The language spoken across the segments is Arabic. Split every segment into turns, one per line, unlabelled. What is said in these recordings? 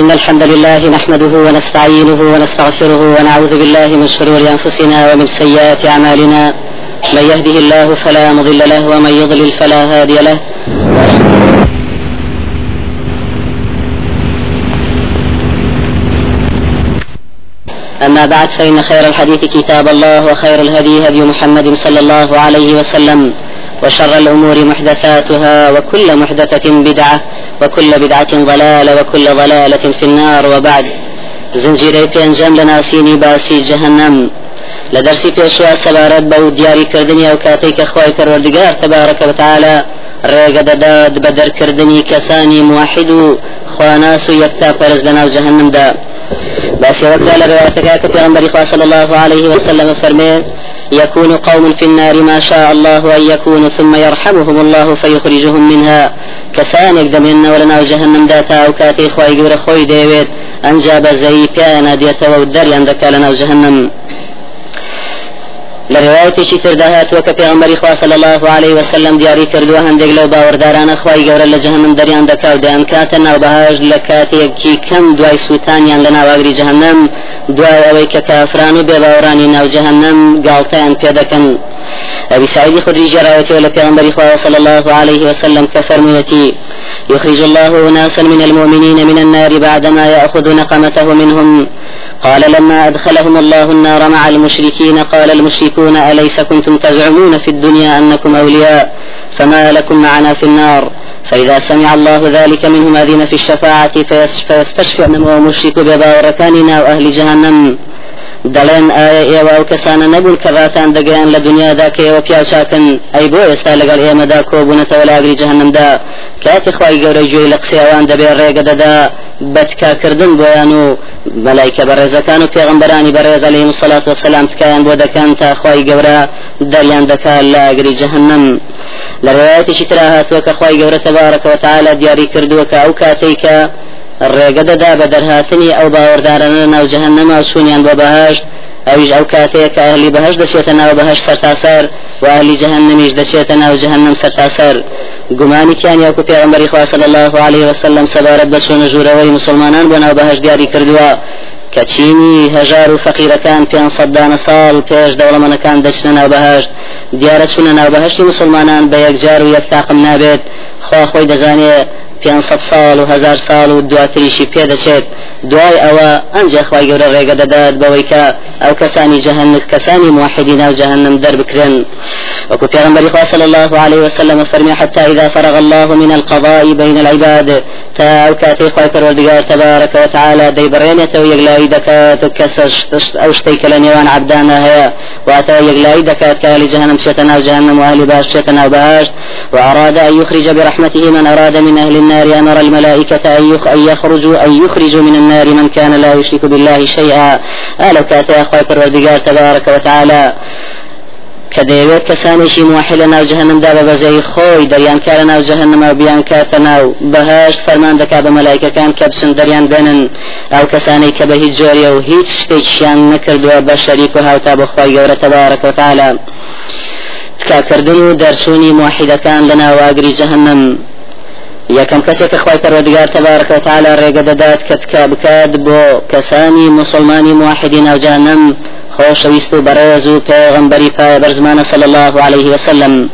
إن الحمد لله نحمده ونستعينه ونستغفره ونعوذ بالله من شرور أنفسنا ومن سيئات أعمالنا. من يهده الله فلا مضل له ومن يضلل فلا هادي له. أما بعد فإن خير الحديث كتاب الله وخير الهدي هدي محمد صلى الله عليه وسلم وشر الأمور محدثاتها وكل محدثة بدعة وكل بدعة ضلالة وكل ضلالة في النار وبعد. زنجيري بينجم لناسيني باسي جهنم. لدرسي بيشوا سبارت بو دياري كردني أو كاتيك أخوي پروردگار تبارك وتعالى. ڕێگە دەدات بە دەرکردنی کەسانی موحد و خواناس و یەکتا پەرز لەناو جەهنمدا باسی وەکلا لە ڕێواتەکە کە پێغەمبەری خوا صلى الله عليه وسلم فەرمێ يكون قوم في النار ما شاء الله أن يكونوا ثم يرحمهم الله فيخرجهم منها. کەسایانێک دەمێنەوە لە ناو جەهنمدا تا ئەو کاتەی خی گەورە خۆی دەیەوێت ئەنجا بەزەی پیانە دێتەوە و دەریان دەکا لە ناو جەهنم. لە ڕواایەتێکی ترداهات وەکە پێغمبەری خوا صلی الله عليه وسلم دیاری کردووە هەندێک لەو باوەڕدارانە خوای گەورە لە جەهنم دەریان دەکاو دەیان کاتە ناوبەهاش لە کاتێکی کەم دوای سووتانیان لە ناواگری جەهنم دوای ئەوەی کە کافران و بێباوەڕانی ناو جهنم گاڵتەیان پێ أبي سعيد خدري جراوتي ولا خواه صلى الله عليه وسلم كفرميتي يخرج الله ناسا من المؤمنين من النار بعدما يأخذ نقمته منهم. قال لما أدخلهم الله النار مع المشركين قال المشركون أليس كنتم تزعمون في الدنيا أنكم أولياء؟ فما لكم معنا في النار. فإذا سمع الله ذلك منهم أذن في الشفاعة فيستشفع من مشرك بباوركاننا وأهل جهنم. دەڵێن ئایا ئێوە ئەو کەسانە نەبوون کە ڕاتان دەگەیان لە دنیادا کە ئێوە پیاچاکن ئەی بۆ ئێستا لەگەڵ ئێمەدا کۆبوونەتەوە لاگری جەهنمدا؟ کاتی خی گەورە گوێی لە قسەوان دەبێت ڕێگە دەدا بەتکاکردن بۆیان و مەلایکە بەڕێزەکان و پێغمبەرانی بەڕێز علیهم الصلاة والسلام تکایان بۆ دەکەن تا خی گەورە دەریان دەکات لە ئاگری جەهنم. لە ڕێوایەتێکی ترا هاتووە کە خی گەورە تەبارەکەەوە تعالا دیاری کردووە کە ئەو کاتێککە ڕێگە دەدا بە دەرهاتنی ئەو باوەڕدارانە ناو جەهنەما و سوونیان بۆ بەهشت ئەویش ئەو کاتەیە کە ئەهلی بەهش دەچێتە ناو بەهش سەرتاسەر و ئەهلی جەهنەمیش دەچێتە ناو جەهنم سەرتاسەر گومانیان یاکو پێغمبەری خوا صلی الله عليه وسلم سەبارەت بە چۆنە ژوورەوەی مسلمانان بۆ ناو بەهش دیاری کردووە کە چینی هەژار و فەقیرەکان پێ سەدانە ساڵ پێش دەوڵەمەنەکان دەچنە ناو بەهشت دیارە چونە ناو بەهشتی مسلمانان بە یەکجار و یەک تاقم خوا خۆی دەزانێت 500 ساڵ و هزار ساڵ و دواتریشی پێدەچێت دوای ئەوە ئەنجە خی گەورە ڕێگە دەدات بەوەی کە ئەو کەسانی جەهنم کەسانی موحدی ناو جەهنم دەربکرێن. وكو پیغمبر صلى الله عليه وسلم فرمي حتى إذا فرغ الله من القضاء بين العباد. تا أو كاتي خوي پروردگار تبارك وتعالى دي برينته ويقلاي دكات كسش أو شتيك لنيوان عبدانا هيا واتا يقلاي دكات كالي جهنم شتنا وجهنم وأهل باش شتنا وباش وأراد أن يخرج برحمته من أراد من أهل النار أمر الملائكة أن يخرجوا أن يخرجوا من النار من كان لا يشرك بالله شيئا. ألو كاتي أخوي تبارك وتعالى. کە دەیەوێت کەسانێکی موحی لە ناو جەهنمدا بە بەزەی خۆی دەریانکارە ناو جەهنمە بیان کاتە ناو. بەهشت فەرمان دەکا بە مەلایکەکان کە بچن دەریان بێنن. ئەو کەسانەی کە بە هیچ جۆریە و هیچ شتێکیان نەکردووە بە شەریک و هاوتا بەخوای گەورە تەبارەکە وتعالى تکاکردن و دەرچوونی موحیدەکان لە ناواگری جەهنم. یەکەم کەسێک کە خی پەروەردگار تەبارەکە وتعالى ڕێگە دەدات کە تکا بکات بۆ کەسانی مسلمانی موحدی ناوجانم خۆشەویست و بەڕێز و پێغمبەری پایە بەرزمانە صلى الله عليه وسلم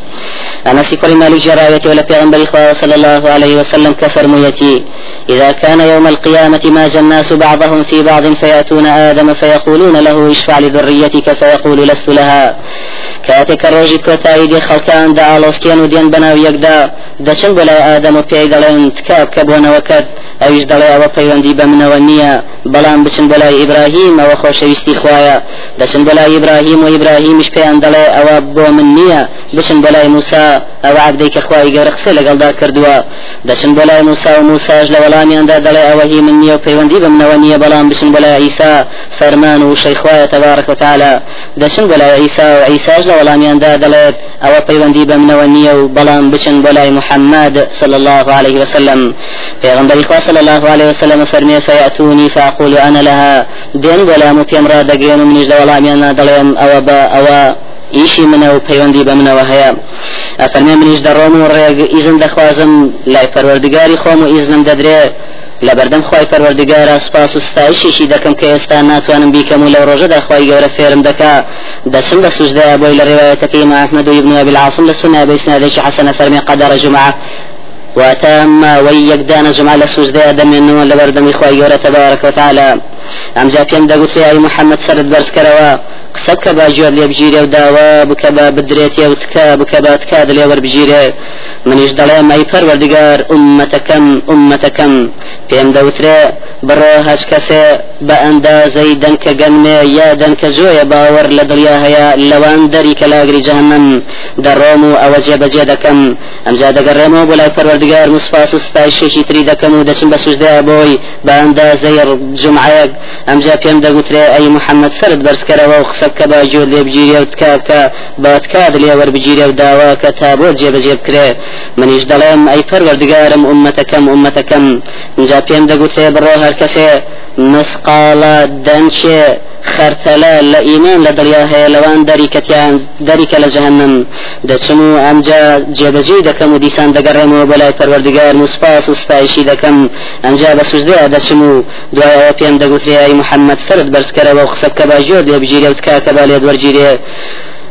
أنس كل مالك جراية ولا پیغمبر صلى الله عليه وسلم كفرميتي إذا كان يوم القيامة ماج الناس بعضهم في بعض فيأتون آدم فيقولون له اشفع لذريتك فيقول لست لها. كاتك الروجي كوتايدي خلقان دا ألوسكيان ودين بناو يقدا دشن بلا آدم وبيعي دلين تكاب كبون وكد ئەویش دەڵێ ئەوە پەیوەندی بە منەوە نییە. بەڵام بچن بەلای ئیبراهیم ئەوە خۆشەویستی خوایە. دەچن بەلای ئیبراهیم و ئیبراهیمیش پێیان دەڵێ ئەوە بۆ من نییە. بچن بەلای موسا ئەوە عبدەی کە خوای گەورە قسە لەگەڵدا کردووە. دەچن بەلای موسا و موساش لە وەڵامیاندا دەڵێ ئەوە هی من نییە و پەیوەندی بە منەوە نییە. بەڵام بچن بەلای ئیسا فەرمان و شەیخوایە تەبارەک وتعالى دەچن بەلای ئیسا و ئیساش لە وەڵامیاندا دەڵێت ئەوە پەیوەندی بە منەوە نییە و بەڵام بچن بەلای محەممەد صلى الله عليه وسلم. پێغمبەری خوا صلى الله عليه وسلم فرمي فيأتوني فأقول أنا لها دين ولا مكيم را دقين منيش دولا ميانا دلهم أو با أو ئیشی منە و پەیوەندی بە منەوە هەیە ئەفەرمێ منیش دەڕۆم و ڕێگ ئیزم دەخوازم لای پەروەردگاری خۆم و ئیزنم دەدرێ لبردم خواهی پروردگار سپاس و ستایشیشی دکم که ئێستا ناتوانم بیکەم و لەو ڕۆژەدا خی گەورە فێرم دەکا دەچم بە سوژدە بۆی لە ڕێوایەتەکەی محمد و ابن ابي العاصم لسنة بإسنادك حسن فرمي قدر جمعة. واتم ويقدان جمعة لسوجدة دمين لبردم إخوة تبارك وتعالى. أم جا پێم دەگوتری ئای محەممەد سرت بەرز کەرەوە قسە بکە با ژۆر لێ بگیرێ و داوا بکە با بدرێتێ و تکە بکە با تکات منیش دەڵێم ئەی پەروەردگار ئومەتەکەم ئومەتەکەم پێم دەوترێ بڕۆ هەچ کەسێ بە ئەندازەی دەنکە گەنمێ یا دەنکە جۆیە باوەڕ لە دڵیا هەیە لەوان دەری کە لاگری جەهنم دەڕۆم و ئەوە جێبەجێ دەکەم ئەمجا دەگەڕێمەوە بۆ لای پەروەردگار مسپاس و ستایشێکی تری دەکەم و دەچم بە سوژدە بۆی بە ئەندازەی جمعەیەک ئەمجا پێم دەگوترێ ئەی محەممەد سرت بەرزکەرەوە و قسە بکە باجۆ لێ بگیرێ و تکاکە باتکات لێ وەربگیرێ و داوا کە تا بۆ جێبەجێ منیش دەڵێم ئەی پەروەردگارم ئومەتەکەم ئومەتەکەم اینجا پێم دەگوترێ بڕۆ هەر کەسێ مسقالە دەنچێ خەرتەلە لە ئیمان لە دڵیا هەیە لەوان دەریکەتیان دەریکە لە جەهنم. دەچم و ئەمجا جێبەجێ دەکەم و دیسان دەگەڕێمەوە بەلای پەروەردگار مسپاس و ستایشی دەکەم. ئەنجا بە سوزدەیە دەچم و دوایەوە پێم دەگوترێ ئەی محەممەد سرت بەرزکەرەوە و قسە بکە باژۆر لێ بگیرێ و تکاکە با لێ وەرگیرێ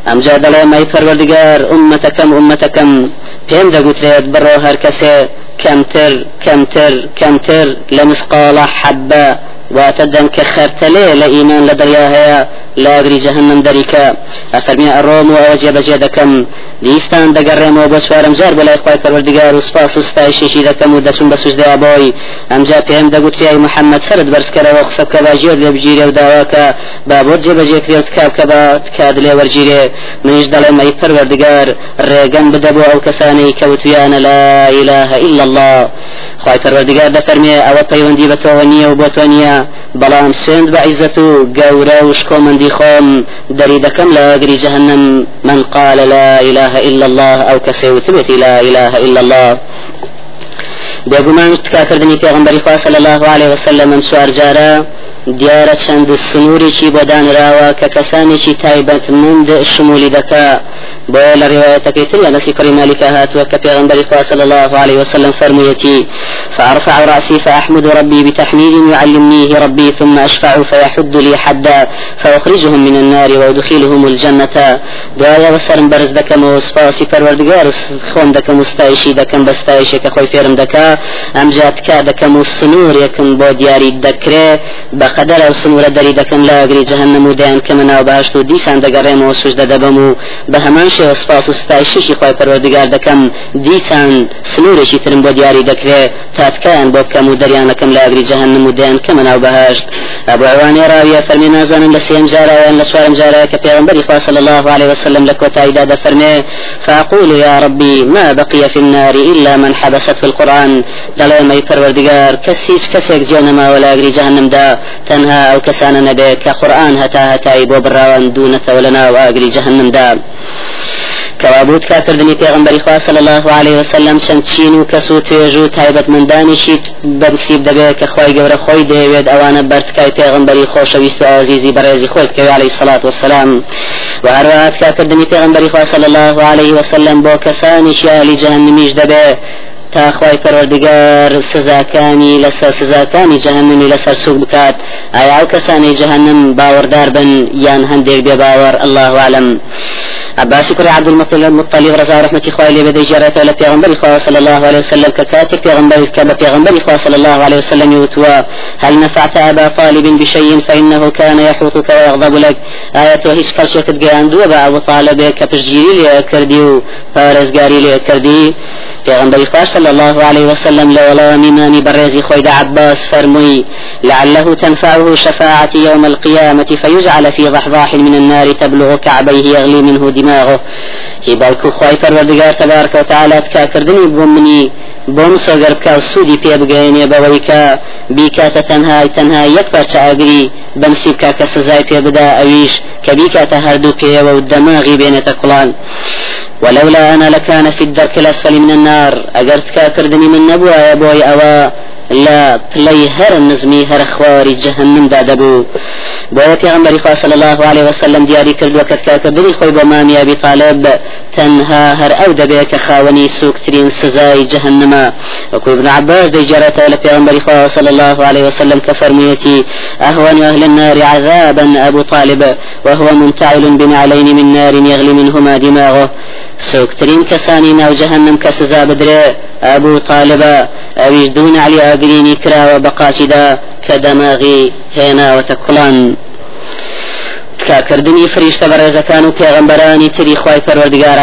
ئەمجا دەڵێ مای پەروەردگار ئومەتەکەم ئومەتەکەم پێم دەگوترێت بڕۆ هەر کەسێ کەمتر کەمتر کەمتر لە مسقالە حەبە واتە دەنکە خەرتەلێ لە ئیمان لە دەریا هەیە لاگری جەهنم دەریکە ئەفەرمی ئەڕۆم و ئەوە جێبەجێ دەکەم دیستان دەگەڕێمەوە بۆ چوارم جار بەلای خخوای پەروەردگار و سپاس و ستایشێکی دەکەم و دەچم بە سوژدەیا بۆی ئەمجا پێم دەگوتریای محەممەد سرت بەرزکەرەوە قسە بکە باژێر لێ بگیرێ و داواکە با بۆ جێبەجێکرێ و تکاب کە بە تکاد لێ وەرگیرێ منیش دەڵێم ئەی پەروەردگار ڕێگەن بدە بۆ ئەو کەسانەی کەوتویانە لا إله إلا الله. خی پەروەردگار دەفەرمێ ئەوە پەیوەندی بە تۆوە بەڵام سوێند بە عیزەت و گەورە و شکۆمەندی خۆم دەری دەکەم لە ئەگری جەهنم. من قال لا إله إلا الله أو كسيوتبتي لا إله إلا الله. بێگومان تکاکردنی پێغمبەری خوا صلی الله عليه وسلم من سوار جارە. دیارە چەند سنوورێکی بۆ دانراوە کە کەسانێکی تایبەتمەند شمولی دەکا. بۆ لە ڕوايەتەکەی تر أنس كري مالك هاتوا كبيغمبر صلى الله عليه وسلم فرميتي فأرفع رأسي فأحمد ربي بتحميد يعلمنيه ربي ثم أشفع فيحد لي حدا فأخرجهم من النار وأدخلهم الجنة. دعايا وسرم برز دكم وسپاسی پروردگار خون دكم مستایشی دكم بستایشی که خوی فێرم دەکا ئەمجات کا دەکەم و سنوور یەکم بۆ دیاری بەقەدەر ئەو سنوورە دەری دەکەم لا ئەگری جەهنم و دایان کە مناو باشت و دیسان دەگەڕێمەوە سوش دەدەبم و بە هەمان شێوە سپاس و ستایشی خۆی پەروەردگار دەکەم دیسان سنوورێکی ترم بۆ دیاری دەکرێت تاتکان بۆ بکەم و دەریانەکەم لا ئەگری جەهنم و دایان کە مناو بەهاشت ئەبو عوانی راویە فەرمی نازانم لە سێم جارایان لە چوارم جارایە کە پێغمبەری خوا صلی الله عليه وسلم لە کۆتاییدا دەفەرمێ فأقول يا ربي ما بقي في النار إلا من حبست في القرآن. دەڵێ مەی پەروەردگار کەسیش کەسێک جێ نەماوە لە ئەگری جەهنمدا تەنها ئەو کەسانە نەبێ کە قورآن هەتا هەتایی بۆ بڕاوان دوونەتەوە لە ناو ئاگری جەهنمدا کەوابوت کاکردنی پێغمبەری خوا صلی الله عليه وسلم چەند چین و کەس و توێژ و تایبەتمەندانیشی بەنسیب دەبێت کە خۆی گەورە خۆی دەیەوێت ئەوانە بەرتکای پێغمبەری خۆشەویست و ئازیزی بەڕێزی خۆی بکەوی عليه الصلاة والسلام. و هەروەها کاکردنی پێغمبەری خوا صلی الله عليه وسلم بۆ کەسانیشی ئالی جەهنمیش دەبێت تا خوای پەروەردگار سزاکانی لەسەر سزاکانی جەهنمی لەسەر سوک بکات. ئایا ئەو کەسانی جەهنم باوەڕدار بن یان هەندێک بێ باوەڕ الله أعلم. عباس كري عبد المطلب رضا رحمة إخوة لي بدي جارته ولا پیغمبر إخوة صلى الله عليه وسلم. ككاتب پیغمبر كما پیغمبر إخوة صلى الله عليه وسلم يوتوا هل نفعت أبا طالب بشيء فإنه كان يحوطك ويغضب لك آية هيش كالشة تدقيان دو أبو طالب كبشجيري لي كردي وفارزقاري لي كردي پیغمبر إخوة صلى الله عليه وسلم لولا ميماني برزي خويد عباس فرمي لعله تنفعه شفاعة يوم القيامة فيجعل في ضحضاح من النار تبلغ كعبيه يغلي منه دماغه. هی باوکو خی پەروەردگار تەبارکە و تعالا تکاکردنی بۆ منی بۆم سۆگەر بکە و سوودی پێ بگەێنێ بەوەی کە بیکاتە تەنهای تەنها یەک پارچە ئاگری بەنسی بکە کە سزای پێ ئەویش کە بیکاتە هەردوو پێوە و دەماغی بێنێتە کوڵان ولولا أنا لكان في الدرك الأسفل من النار. أجرت كاكردني من نبوة يا بوي لا پلەی هەر نزمی هەر خواری جەهنم دادەبوو. بۆیە پێغمبەری خوا صلی الله عليه وسلم دیاری کردووە کە تکاکردنی خۆی بۆ مامی طالب تەنها هەر ئەو دەبێت کە خاوەنی سوکترین سزای جهنمە وەکو ابن عباس دەیجارەتەوە لە پێغمبەری خوا صلی الله عليه وسلم كفرميتي أهون أهل النار عذابا أبو طالب وهو منتعل بنعلين من نار يغلي منهما دماغه. سوكترين كساني ناو جهنم كسزا بدري أبو طالب أويش دون علي أقريني كرا وبقاشدا كدماغي هنا وتكلان تکاکردنی فریشتە بەڕێزەکان و پێغەمبەرانی تری خی پەروەردگار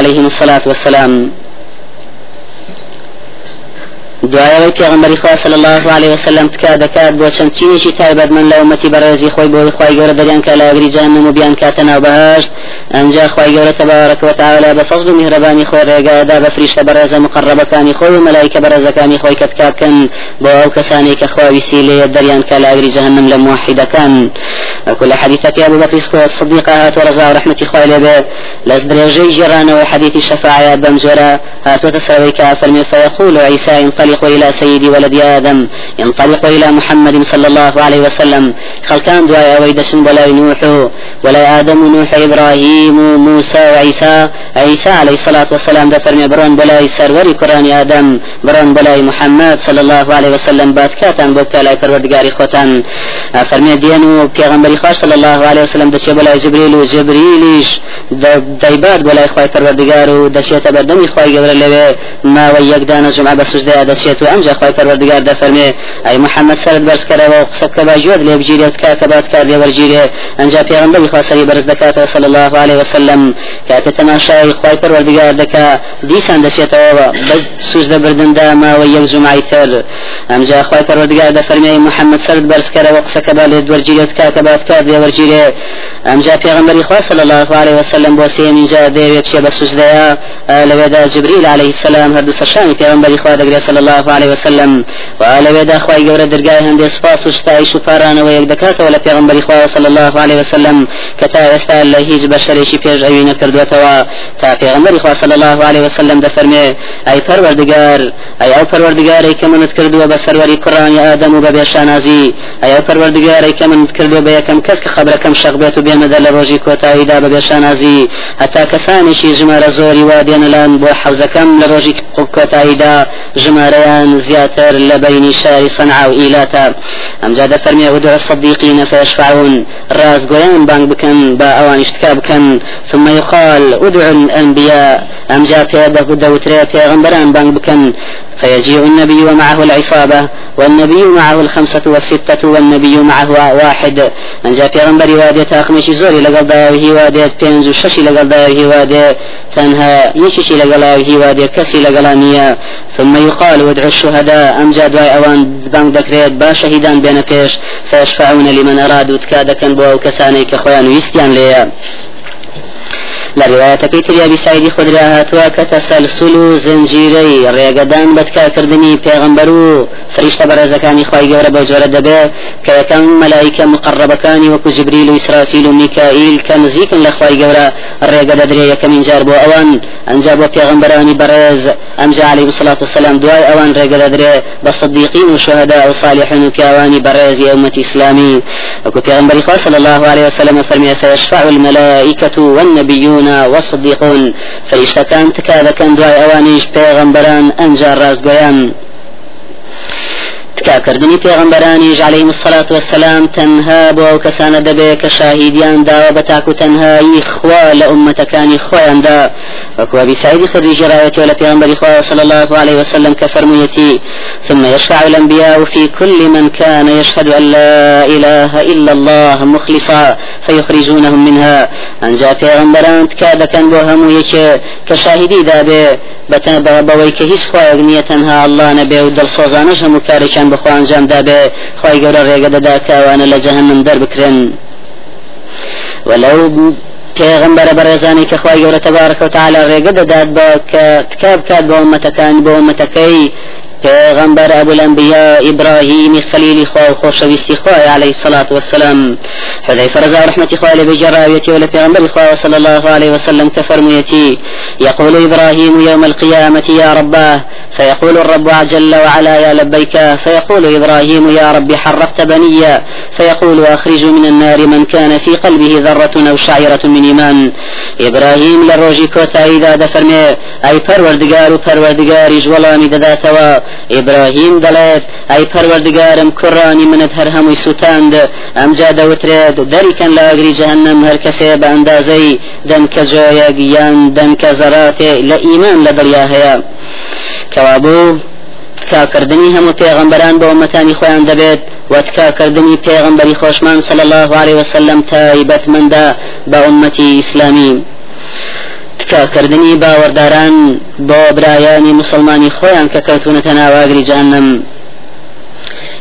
دوایەوەی پێغمبەری خوا صلی الله عليه وسلم تکا دەکات بۆ چەند چینێکی تایبەت من لە ئومەتی بەڕێزی خۆی بۆی خی گەورە دەریان کە لاگری جانم و بیان کاتە ناو بەهشت ئەنجا خی گەورە تەبارەکە وتعالى بە فەزل و میهرەبانی خۆی ڕێگادا بە فریشتە بەڕێزە مقربەکانی خۆی و مەلایکە بەڕێزەکانی خۆی کە تکا بکەن بۆ ئەو کەسانی کە خواویستی لێ دەریان کە لاگری جهنم لە موحیدەکان. كل حديثك يا أبو هات ورزا ورحمة الشفاعة بمجرى هات ينطلق إلى سيد ولد آدم ينطلق إلى محمد صلى الله عليه وسلم. خلكان دعاء ويدس ولا نوح ولا آدم نوح إبراهيم موسى وعيسى عيسى عليه الصلاة والسلام ده فرمي برون بلاي سروري قرآن آدم برون بلاي محمد صلى الله عليه وسلم بات كاتن بوكا لاي پروردگاري خوتن فرمي دينو پیغمبري خواه صلى الله عليه وسلم دچه بلاي جبريل و دايبات بلاي خواه پروردگار و دچه تبردمي خواه گبر لوه ما ويك دانا جمعة بسجده دچه تو امجا خواه پروردگار ده فرمي اي محمد سرد برس كره و قصب كبا جود لي بجيري كاتبات كار لي ورجيري انجا پیغمبر خواه سري برز دكاته صلى الله عليه وسلم. كاتت تماشای خوای پروردگار دکا دیسان دسیتەوە بەس سوز دەبردن داما و یەک زومای تر. ئەمجا خوای پەروەردگار دەفەرمی محەممەد سرد بەرزکەرەوە قسەکە با لێ دوەرگیرێت کاکە باتکار لێوەرگیرێ ئەمجا پێغمبەری خوا صلی الله عليه وسلم بۆ سێمین جا دەوێت بچێ بە سوزدەیە. لەوێدا جبريل عليه السلام هەردوو سەشانی پێغمبەری خوا دەگرێت صلی الله عليه وسلم و لەوێدا خوای گەورە دەرگای هەندێ سپاس و ستایش و پارانەوە یەک دەکاتەوە لە پێغمبەری خوا صلی الله عليه وسلم کە تا ئێستا لە هیچ بەشەرێکی پێش ئەوی نەکردوێتەوە تا پێغمبەری خوا صلی الله عليه وسلم دەفەرمێ ئەی پەروەردگار ئەی ئەو پەروەردگارەی کە منت کردووە بە سەروەری کوڕانی ئادەم و بە بێشانازی ئەی ئەو پەروەردگارەی کە منت کردووە بە یەکەم کەس کە خبرەکەم شەق بێت و بێمەدە لە ڕۆژی کۆتاییدا بە بێشانازی هەتا کەسانێکی ژمارە زۆری وا دێنەلان بۆ حەوزەکەم لە ڕۆژی کۆتاییدا ژمارەیان زیاتر لە بینی شاری صنعا و ئیلاتا ئەمجا دەفەرمێ ودع الصديقين فيشفعون. راز گویان بانگ بکەن بە ئەوان شتکا بکەن ثم يقال ادعوا الأنبياء. أم جاء دوتري في غنبران بان بكن فيجيء النبي ومعه العصابة والنبي معه الخمسة والستة والنبي معه واحد. أن جاء في غنبري وادي تاقمش زوري لقل داوه وادي بينز وششي لقل داوه وادي تنها يششي لقل داوه وادي كسي لقلانية ثم يقال وادعوا الشهداء أم جاء دواء أوان بان دكريت با شهيدان بين فيشفعون لمن أرادوا تكادكا بو كساني كخوان ويستيان ليه لرواية بيتر أبي سعيد خدرا هاتوا كتسلسل زنجيري ريقدان بدكاكردني پیغمبرو فريشتە بەڕێزەکانی خی گەورە بە جۆرە دەبێ کە یەکەم مەلایکە مقربەکانی وەکو جبریل و ئیسرافیل و میکائیل کە نزیکن لە خی گەورە ڕێگە دەدرێ یەکەمین جار بۆ ئەوان ئەنجا بۆ پێغمبەرانی بەڕێز ئەمجا عليه الصلاة والسلام دوای ئەوان ڕێگە دەدرێ بە صدیقین و شهداء و صالحین و پیاوانی بەڕێزی ئەومەتی ئیسلامی وەکو پێغمبەری خوا صلى الله عليه وسلم فرمي فيشفع الملائكة والنبيون والصديقون فريشتكان تكاذكن دواي أوانيش پیغمبران أنجار راز قيان تکاکردنی پێغمبەرانیش عليه الصلاة والسلام تەنها بۆ ئەو کەسانە دەبێت کە شاهیدیان داوە بە تاکو تەنهایی خوا لە ئومەتەکانی خۆیاندا. وەکو سعيد خدري جرايتي ولا پیغمبر خوا صلى الله عليه وسلم كفرميتي ثم يشفع الأنبياء في كل من كان يشهد أن لا إله إلا الله مخلصا فيخرجونهم منها. أن جاء پیغمبران تكاد كان بوهم يك كشاهدي دابه بەوەی کە هیچ تەنها الله نەبێ و دڵسۆزانش هەموو کارێکیان بخوا ئەنجام دابێ خی گەورە ڕێگە دەدا کاوانە لە جەهنم دەربکرێن. ولو پێغمبەرە بەڕێزانی کە خخوای گەورە تەبارەکە و تعالی ڕێگە دەدات بە کە تکاب کات بە ئومەتەکان بە ئومەتەکەی پیغمبر ابو الانبیاء ابراهیم خلیل خوا و خوشویستی خوا علیه الصلاة والسلام حذيفة رضا رحمة خواه بجراويتي ولا پیغمبر خواه صلى الله عليه وسلم كفرميتي يقول إبراهيم يوم القيامة يا رباه فيقول الرب جل وعلا يا لبيك فيقول إبراهيم يا رب حرفت بنيا فيقول أخرج من النار من كان في قلبه ذرة أو شعيرة من إيمان إبراهيم لروجي كوتا إذا دفرمي أي پروردگار و پروردگاریش وڵامی دەداتەوە ئیبراهیم دەڵێت ئەی پەروەردگارم کوڕانی منت هەر هەمووی سووتاند ئەمجا دەوترێت دەریکەن لە ئەگری جەهنم هەر کەسێ بە ئەندازەی دەنکە جۆیەک یان دەنکە زەراتێ لە ئیمان لە دڵیا هەیە. کەوابوو تکاکردنی هەموو پێغمبەران بە ومەتانی خۆیان دەبێت و تکاکردنی پێغمبەری خۆشمان صلى الله عليه وسلم تایبەتمەندە بە ئومەتی ئیسلامی. تکاکردنی باوەڕداران بۆ برایانی مسلمانی خۆیان کە کەوتونەتە ناواگری جانم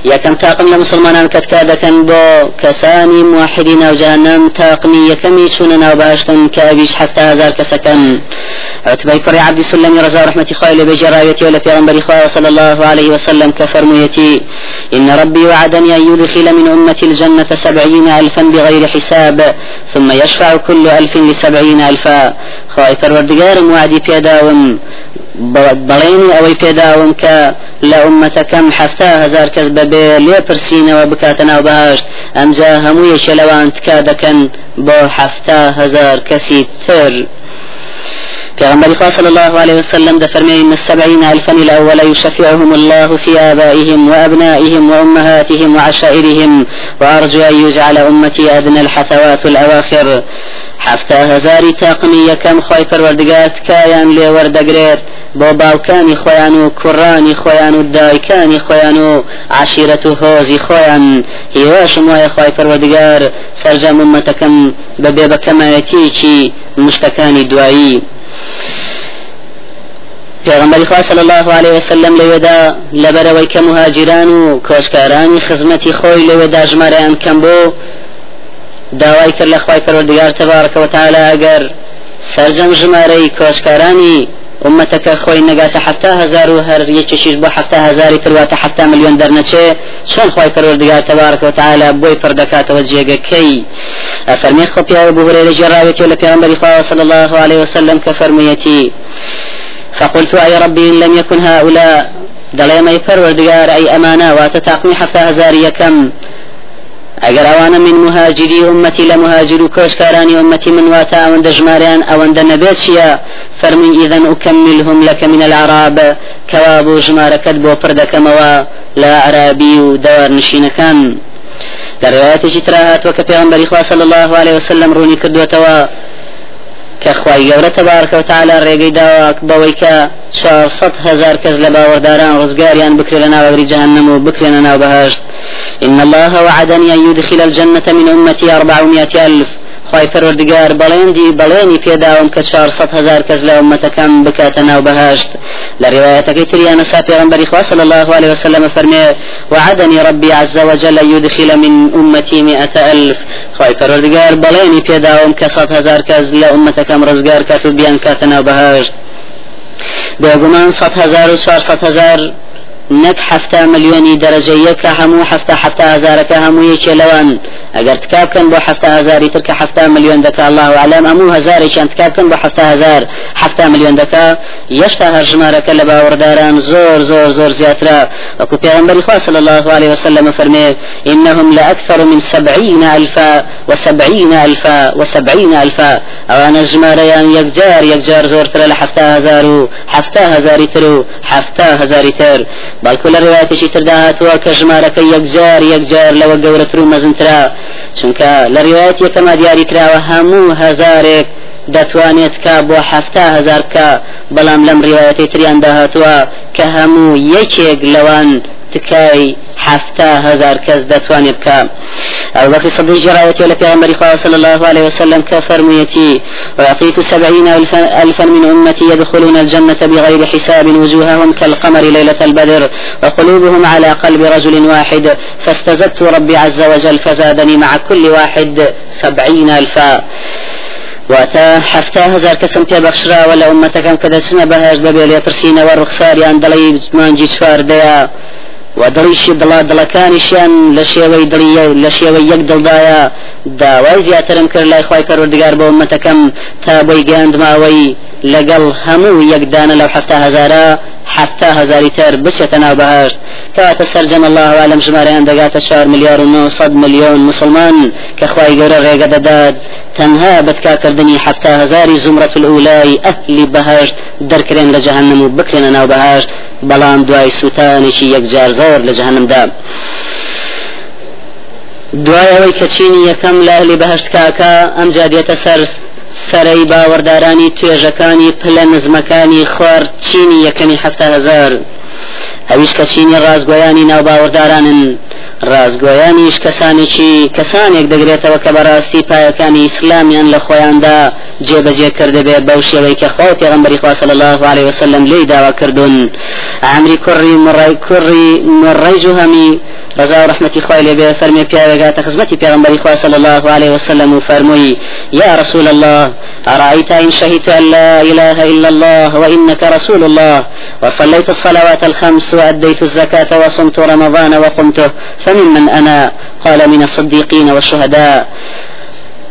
یەکەم تاقم لە مسلمانان کەتکا دەکەن بۆ کەسانی موحدی ناوجانم تاقمی یەکەمی چوونە ناو باشتن کە ئەویش حتا هزار کەسەکەن عتبەی کوڕی عبدی سلمی ڕزا ڕحمەتی خوای لە بێژێ ڕاوێتی و لە پێغەمبەری خوای صلى الله عليه وسلم كفرميتي. إن ربي وعدني أن يدخل من أمتي الجنة سبعين ألفا بغير حساب ثم يشفع كل ألف لسبعين ألفا. خواهي پروردگارم وعدي بيداوم بەڵێنی ئەوەی پێداوم کە لە ئومەتەکەم حفتا هزار کەس بەبێ لێ پرسیینەوە بکاتە ناو بەهشت ئەمجا هەموو یەکێ لەوان تکا دەکەن حفتا هزار کەسی تر. پیغمبر صلى الله عليه وسلم دفرمي إن السبعين ألفا الأول يشفعهم الله في آبائهم وأبنائهم وأمهاتهم وعشائرهم وأرجو أن يجعل أمتي أدنى الحثوات الأواخر. حفتا هزاری تاقمی یەکەم خۆی پەروەردگات کایان لێ وەردەگرێت بۆ باوکانی خۆیان و کوڕانی خۆیان و دایکانی خۆیان و عشیرەت و هۆزی خۆیان. هیواشم وایە خۆی پەروەردگار سەرجەم ومەتەکەم بەبێ بە کەمایەتیکی مشتەکانی دوایی. پێغمبەری خوا صلی الله عليه وسلم لەوێدا لەبەرەوەی کە مهاجران و کۆچکارانی خزمەتی خۆی لەوێدا ژمارەیان کەم بۆ داوای کرد لە خوای پەروەردگار تەبارەکە وتعالى ئەگەر سەرجەم ژمارەی کۆچکارانی ومەتەکە خۆی نەگاتە حفتا هزار و هەر یەکێکیش بۆ حفتا هزاری ترواتە حفتا ملیۆن دەرنەچێ چۆن خۆی پەروەردگار تەبارەکە وتعالى پڕدەکاتەوە جێگەکەی ئەفەرمی خۆ پیاوە بهورێ لە جێراوێتی لە پێغمبەری خوا صلى الله عليه وسلم كفرميتي فقلت أي ربي إن لم يكن هؤلاء. دليم أي پروردگار أي أمانة واتتاقمي حتى هزار يكم ئەگەر ئەوانە من مهاجری ئومەتی لە مهاجر و کۆشکارانی ئومەتی من واتە ئەوەندە ژماریان ئەوەندە نەبێت چییە فەرمی ئیدەن ئوکەمیلهم لەکە من العراب کەوا بۆ ژمارەکەت بۆ پڕ دەکەمەوە لە عرابی و دەوار نشینەکان لە ڕێواتێکی ترا هاتووە کە پێغمبەری خوا صلی الله عليه وسلم ڕوونی کردوێتەوە كخواي گەورە تبارك وتعالى ڕێگەی داواک بەوەی کە 400 هزار کەس لە باوەڕداران ڕزگاریان بکرێ لە ناوەگری جهنم و بکرێنە ناو بەهشت إن الله وعدني أن يدخل الجنة من أمتي أربعمائة ألف. خی پەروەردگار بەڵێندی بەڵێنی پێداوم کە 400 هزار کەس لە ئومەتەکەم بکاتە ناو بەهشت لە ڕوايەتەکەی تریانە سا پێغمبەری خوا صلى الله عليه وسلم فەرمێ وعدني ربي عز وجل يدخل من أمتي مئة ألف. خی پەروەردگار بەڵێنی پێداوم کە 100 هزار کەس لە ئومەتەکەم ڕزگار کات و بیان کاتە ناو بەهشت بێگومان 100 هزار و 400 هزار نەک حفتا ملیۆنی دەرەجە یەکە هەموو حفتا حفتا هزارەکە هەموو یەکێ لەوان. ئەگەر تکابکەن بۆ حفتا هزاری ترکە حفتا ملیۆن دەکە الله علام هەموو هزارێکیان تکابکەن بۆ حفتا هزار حفتا ملیۆن دەکە یەشتا هەر ژمارەکە لە باوەڕداران زۆر زۆر زۆر زیاترا وەکو پێغمبەری خوا صلى الله عليه وسلم فرمي إنهم لأكثر من سبعين ألفا وسبعين ألفا وسبعين ألفا. أوانا جماريان يكجار يكجار زور ترى لحفتا هزارو حفتا هزاري ترو حفتا هزاري تر. بەڵکو لە ڕێواتێکی تردا هاتووە کە ژمارەکە یەکجار یەکجار لەوە گەورەتر و مەزنترا. چونکە لە ڕێوات یەکەما دیاری کراوە هەموو هزارێک دەتوانێت کا بۆ هەفتا هزار کە بەڵام لەم ڕێوایەتی تریان داهاتووە کە هەموو یەکێک لەوان تكاي حفتا هزار كز دتوان يبكى أبو بكر الصديق جرايتي ولا في خواه صلى الله عليه وسلم كفرميتي وأعطيت سبعين ألفا من أمتي يدخلون الجنة بغير حساب وجوههم كالقمر ليلة البدر وقلوبهم على قلب رجل واحد. فاستزدت ربي عز وجل فزادني مع كل واحد سبعين ألفا. واتە هەفتا هزار کەسم پێبەخشراوە لە ئومەتەکەم کە دەچنە بەهێش بەبێ لێپرسینەوە ڕوخساریان دڵی مانجی چواردەیە. و دڵیشی دڵا دڵەکانیشیان لە شێوەی دڵی لە شێوەی یەک دڵدایە داوای زیاترم کرد لای خی پەروەردگار بۆ ئومەتەکەم تا بۆی گەاندماوەی لەگەڵ هەموو یەکدانە لەو حفتا هزارە حفتا هزاری تر بچێتە ناو بەهشت کەواتە سەرجەم الله عالم ژمارەیان دەگاتە 4 ملیار و 900 میلیۆن مسلمان کە خوای گەورە ڕێگە دەدات تەنها بەتکاکردنی حفتا هزاری زمرة الأولای ئەهلی بەهشت دەرکرێن لە جەهنم و بکرێنە ناو بەهشت بەڵام دوای سووتانێکی یەکجار زۆر لە جەهنمدا. دوای ئەوەی کەچینی یەکەم لە ئەهلی بەهشت کاکە ئەم جادێتە سەر سەرەی باوەڕدارانی توێژەکانی پلە نزمەکانی خوار چینی یەکەمی هەفتە هزار. ئەویش کە چینی ڕازگۆیانی ناو باوەڕدارانن. ڕازگۆیانیش کەسانێکی کەسانێک دەگرێتەوە کە بەڕاستی پایەکانی ئیسلامیان لە خۆیاندا جێبەجێ کرده بێ بەو شێوەی کە خۆ پێغمبەری خوا صلی الله عليه وسلم لێی داوا کردون عمری کوڕی مڕای کوڕی مڕای جوهەمی رضا و رحمتی خوای لێ بێ فەرمی پیاوێگاتە خزمەتی پێغمبەری خوا صلی الله عليه وسلم و فەرمووی يا رسول الله أرأيت إن شهدت أن لا إله إلا الله وإنك رسول الله وصليت الصلوات الخمس وأديت الزكاة وصمت رمضان وقمته فممن أنا؟ قال من الصديقين والشهداء.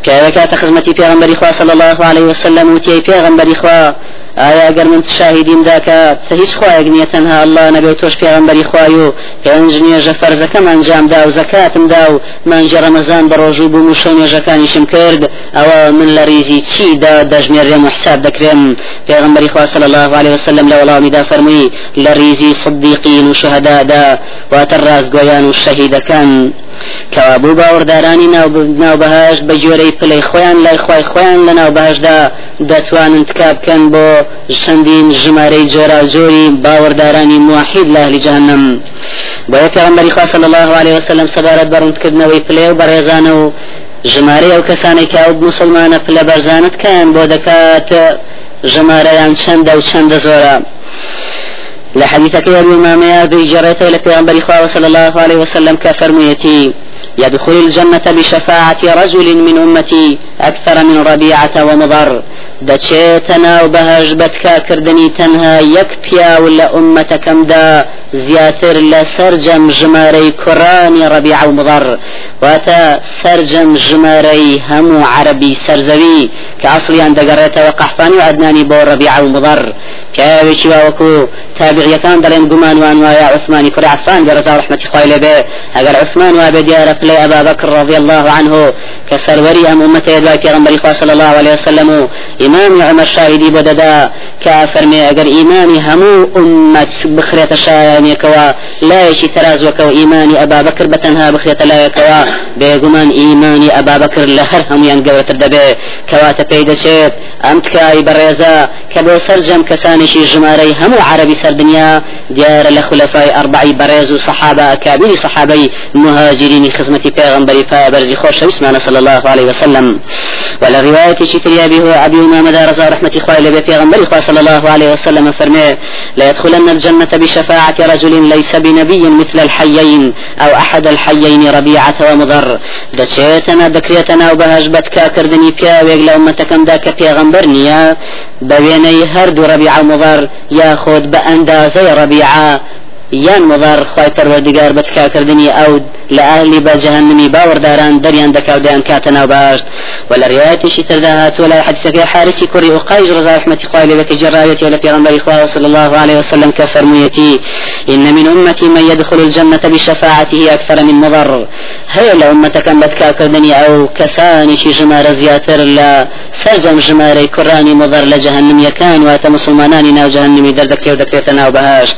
پیاوەکاتە خزمەتی پێغمبەری خوا صلی الله عليه وسلم؟ وتی پێغمبەری خوا ئایا ئەگەر من شاهیدیم داکە هیچ خوایەک نییە تەنها الله نەبێت تۆش پێغمبەری خوای و پێنج نوێژە فەرزەکەم ئەنجامدا و زەکاتمدا و مانجە ڕەمەزان بە ڕۆژوو بووم و شەو نوێژەکانیشم کرد. ئەوە من لە ریزی چیدا دەژمێرێم و حساب دەکرێم؟ پێغمبەری خوا صلی الله عليه وسلم لە وەڵامیدا فەرمووی لە ریزی صدیقین و شهدادا واتە ڕازگۆیان و شەهیدەکان. کەوابوو باوەڕدارانی ناوبەهاش بە جۆرەی پلەی خۆیان لای خی خۆیان لە ناوبەهشدا دەتوانن تکا بکەن بۆ چەندین ژمارەی جۆرا جۆری باوەڕدارانی موحید لە هەلی جهنم. بۆ پێغمبەری خوا صلی الله عليه وسلم سەبارەت بەڕوندکردنەوەی پلێ و بەڕێزانە و ژمارەی ئەو کەسانی کە ئەو مسلمانە پلە بەرزانت کەن بۆ دەکات ژمارەیان چەندە و چەندە زۆرە. لحديثك يا الإمام ذي جريت إلى في صلى الله عليه وسلم كفرميتي يدخل الجنة بشفاعة رجل من أمتي أكثر من ربيعة ومضر. دچێتەناو بەهژ بەتکا کردنی تەنها یەک پیا و لە ئومەتەکەمدا زیاتر لە سرجەم ژمارەی کوڕانی ڕەبیع و مضەر واتە سرجەم ژمارەی هەموو عربی سەرزەوی کە ئەسڵیان دەگەڕێتەوە قەحفانی و عدنانی بۆ ڕەبیع و مضەر پیاوێکی واوەکو تابعیەکان دەڵێن گومانوان وایە عثمانی کوڕی عفان بەڕزا ڕحمەتی خۆی لێبێ ئەگەر عثمان وا بێ دیارە پلەی ئەبا بەکر الله عنه کە سەروەری ئەم ئومەتەیە دوای پێغەمبەری خوا صلی الله عليه وسلم إمام عمر شاهدي بددا كافرمي أجر إيماني همو أمة بخرية شاياني كوا لا يشي تراز وكو إيماني أبا بكر بتنها بخرية لا يكوا. بيقمان إيماني أبا بكر لهر هم ينقوة الدبي كوا تبيد شيب. أمت كاي بريزا. كبو سرجم كسانشي جماري همو عربي سر دنيا ديار لخلفاء أربعي بريز صحابة كابير صحابي مهاجرين خزمة پیغمبري فابرزي خوش اسمنا صلى الله عليه وسلم. ولا رواية شتري أبي هو أبي أمامة رضا رحمة إخوة لبي إخوة صلى الله عليه وسلم فرمي لا يدخلن الجنة بشفاعة رجل ليس بنبي مثل الحيين أو أحد الحيين ربيعة ومضر دشيتنا دكريتنا وبهج بتكا كردني بيا ويقل أمتكم ذاك پیغمبر نيا. بويني هرد ربيعة ومضر ياخد بأندازي ربيعة. یان مضار خی پەروەردگار بە تکاکردنی ئەو لە ئاهلی بە جەهنمی باوەڕداران دەریان دەکاودیان کاتە ناو باشت و لە ڕایەتیشی تردا هاتووە لای حدیثەکەی حارسی کوڕی وقایج ڕزا رحمەتی خوای لەبەکە جراوێتی لە پێغەمبەری خوا صلی الله عليه وسلم كفرميتي إن من أمتي من يدخل الجنة بشفاعته أكثر من مضر. هي لأمتك بتكا كردني أو كساني شي جمار زياتر لا سرجم جماري كراني مضر لجهنم يكان وات مسلمانان ناو جهنمي دردك ودكتنا وبهاشت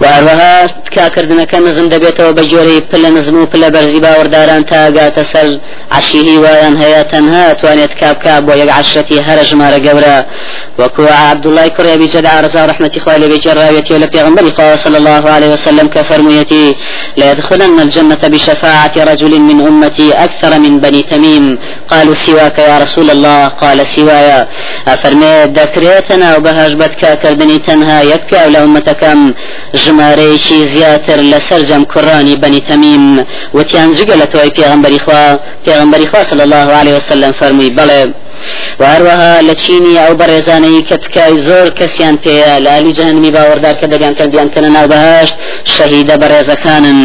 وهروها تکاکردنەکە نزم دەبێتەوە بە جۆرەی پلە نزم و پلە بەرزی باوەڕداران تاگاتە سەر عشیهی وایان هەیە تەنها توانێت کابکا بۆ یەک عشەتی هەرە ژمارە گەورە وەکو عبدڵای کوڕی ئەبی جەدا ڕزا ڕحمەتی خوای لەبێ جێڕاوێتی لە پێغمبەری خوا صلی الله عليه وسلم كفرميتي. لا يدخلن الجنة بشفاعة رجل من أمتي أكثر من بني تميم. قالوا سواك يا رسول الله. قال سوايا. أفرمي ذكريتنا وبهاج بتكا كردني تنها يكا لأمتكم ژمارەیەکی زیاتر لەسەر جەم کوڕانی بەنی تەمیم وتیان جگە لە تۆی پێغمبەری خوا پێغمبەری خوا صلی الله عليه وسلم فەرمووی بەڵێ وهروەها لە چینی ئەو بەڕێزانەی کە تکای زۆر کەسیان پێەیە لالی جەهنمی باوەڕدار کە دەبیان کە بیانکەە ناوبهشت شەهیدە بەڕێزەکانن.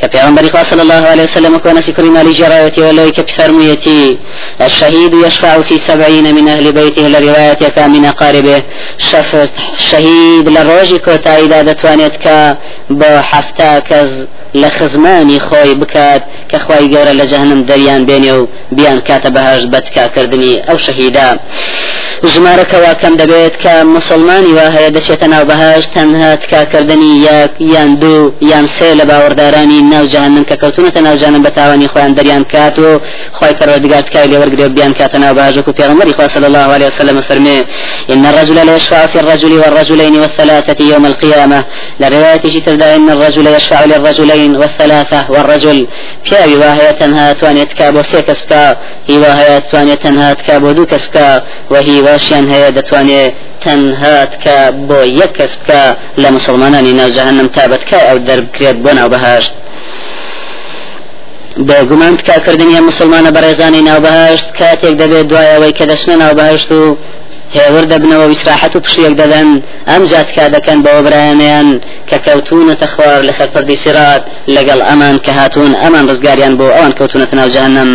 کە پیاوەمبەری خواصل الله عليه وسلم کۆنەسی کوری مالی جێراوەتیەوە لەوەی کە بفەرموویەتی الشهيد يشفع في سبعين من أهل بيته لرواية من أقاربه شفت شهيد لروجي كوتا إذا دتوانيت كا بحفتا كز لخزماني خوي بكات كخواي جورا لجهنم دريان بيني بيان كاتبهاش بتكا كردني ئەو شەهیدا ژمارەکەوا کەم دەبێت کە مسلمانی وا هەیە دەچێتە ناو بەهاش تەنها تکاکردنی یەک یان دوو یان سێ لە باوەڕدارانی ناو جهنم کە کەوتونەتە ناو جانم بە تاوانی خۆیان دەریان کات و خۆی پەروەردگار تکای لێوەرگرێ بیان کاتە ناو خوا صلی الله عليه وسلم فرمي إن الرجل لا يشفع في الرجل والرجلين والثلاثة يوم القيامة. لرواية تردا إن الرجل يشفع للرجلين والثلاثة والرجل. پیاوی وهي تنها توانيت كابو سيكس بكا هي وهي توانيت تنها کە بۆ دوو کەس بکە وەهی واشیان هەیە دەتوانێت تەنها بکە بۆ یەک کەس بکە لە مسلمانانی ناوجەهنم تابەتکە ئەو دەربکرێت بۆ ناوبەهاشت. بێگومان بکاکردنی مسلمانە بەڕێزانی ناوبەهاشت کاتێک دەبێت دوایەوەی کە دەچنە ناوبەهشت و هێور دەبنەوە ویسراحەت و پشیەک دەدەن. ئەم جاتکا دەکەن بەوە برایانیان کە کەوتونەتە خوار لەسەر پردی سرات لەگەڵ ئەمان کە هاتوون ئەمان ڕزگاریان بۆ ئەوان کەوتونەتە ناو جهنم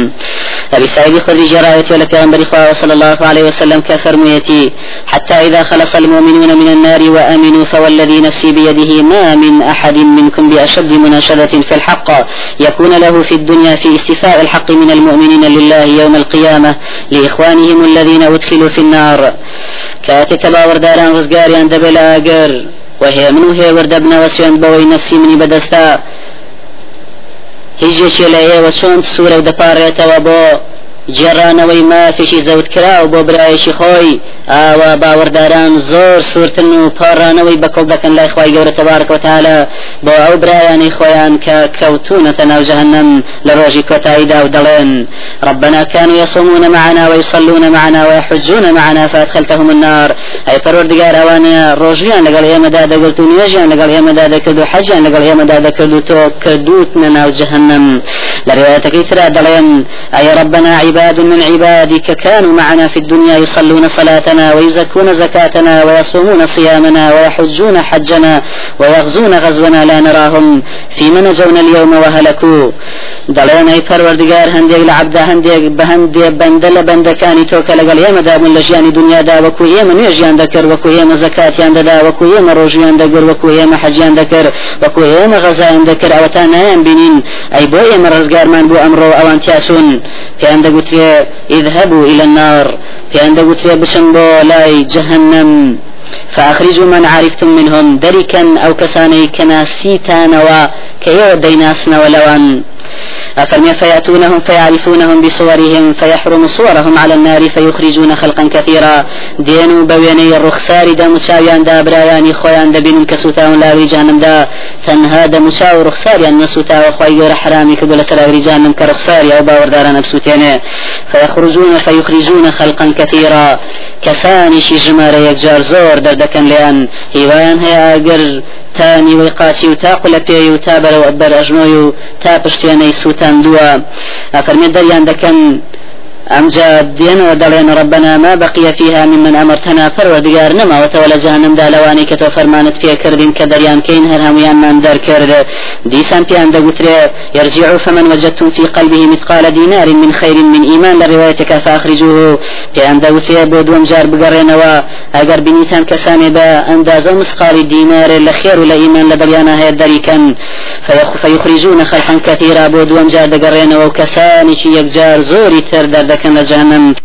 أبي سعيد خدي جرايتي لك أنبري صلى الله عليه وسلم كفرميتي حتى إذا خلص المؤمنون من النار وآمنوا فوالذي نفسي بيده ما من أحد منكم بأشد مناشدة في الحق. يكون له في الدنيا في استفاء الحق من المؤمنين لله يوم القيامة لإخوانهم الذين أدخلوا في النار. کاتێککە باوەڕداران ڕزگاریان دەبێ لە ئاگەر وهێ من و هێوە دەبنەوە سوێن بەوەی نەفسی منی بەدەستا. هیچێکی لە ئێوە چۆن سوورە و دەپارێتەوە بۆ جێڕانەوەی مافێکی زەوت کرا و بۆ برایشی خۆی ئاوا باوەڕداران زۆر سوورتن و پاڕانەوەی بەکەڵ دەکەن لای خی گەورە تەبارکەوتالە بۆ ئەو برایانی خۆیان کە کەوتونەتە ناو جهنم لە ڕۆژی کۆتاییدا و دەڵێن. ربنا كانوا يصومون معنا ويصلون معنا ويحجون معنا فأدخلتهم النار. أي پروردگار اوانه روژیان لەگەڵ ئێمەدا دەگەڵت و نوێژیان لەگەڵ ئێمەدا دەکرد و حەجیان لەگەڵ ئێمەدا دەکرد و تۆ کردوتنە ناو جهنم ڕێوەتەکەی ترا دەڵێن ئەی ربنا عباد من عبادك كانوا معنا في الدنيا يصلون صلاتنا ويزكون زكاتنا ويصومون صيامنا ويحجون حجنا ويغزون غزونا لا نراهم. فيما نجونا اليوم وهلكوا؟ دەڵێن ئەی پەروەردگار هەندێک لە عبدا هەندێک بە هەندێ بەندە لە بەندەکانی تۆکە لەگەڵ ئێمەدا بوون لە ژیانی دنیادا وەکو ئێمە نوێژیان دەکرد وەکو ئێمە زەکاتیان دەدا وەکو ئێمە ڕۆژیان دەگەر وەکو ئێمە حەجیان دەکرد وەکو ئێمە غەزایان دەکرد ئەوە تا نایان بینین. ئەی بۆ ئێمە ڕزگارمان بوو ئەمڕۆ ئەوان دەگوترێ اذهبوا إلى النار. پێیان دەگوترێ بچن بۆ لای جهنم. فأخرجوا من عرفتم منهم دركا أو كساني كناسيتان وكيو ديناسنا ولوان أفرمي فيأتونهم فيعرفونهم بصورهم فيحرم صورهم على النار فيخرجون خلقا كثيرا. دينو بويني الرخسار دا مشاويان دا براياني خويان دا بين كسوتا لا جهنم دا. تنها دا مشاو رخسار يعني نسوتا وخوي يور حرامي كدول سلا جهنم كرخسار أو باور دارنا بسوتين فيخرجون فيخرجون خلقا كثيرا كساني شي جمار يكجار زور دردكن لأن هيوان هي أجر تانی وی قاسی و تا قلپی و تا بەرەوە بەرەژنۆی و تا پشتێنەی سووتان دووە. أمجا دين ودلين ربنا ما بقي فيها ممن أمرتنا فروردگار نما وتولى جهنم دالواني كتو فرمانت فيها كردين كدريان كين هر هميان من در كرد. ديسان بيان دقوتري يرجعوا فمن وجدتم في قلبه مثقال دينار من خير من إيمان لروايتك فأخرجوه. بيان دقوتري بودوم جار بقرينوا. اگر بنيتان كساني با اندازو مسقال دينار لخير لإيمان لبريانا هي دريكا. فيخرجون خلقا كثيرا بودوم جار بقرينوا. وكساني يكجار زوري تردد كان جهنم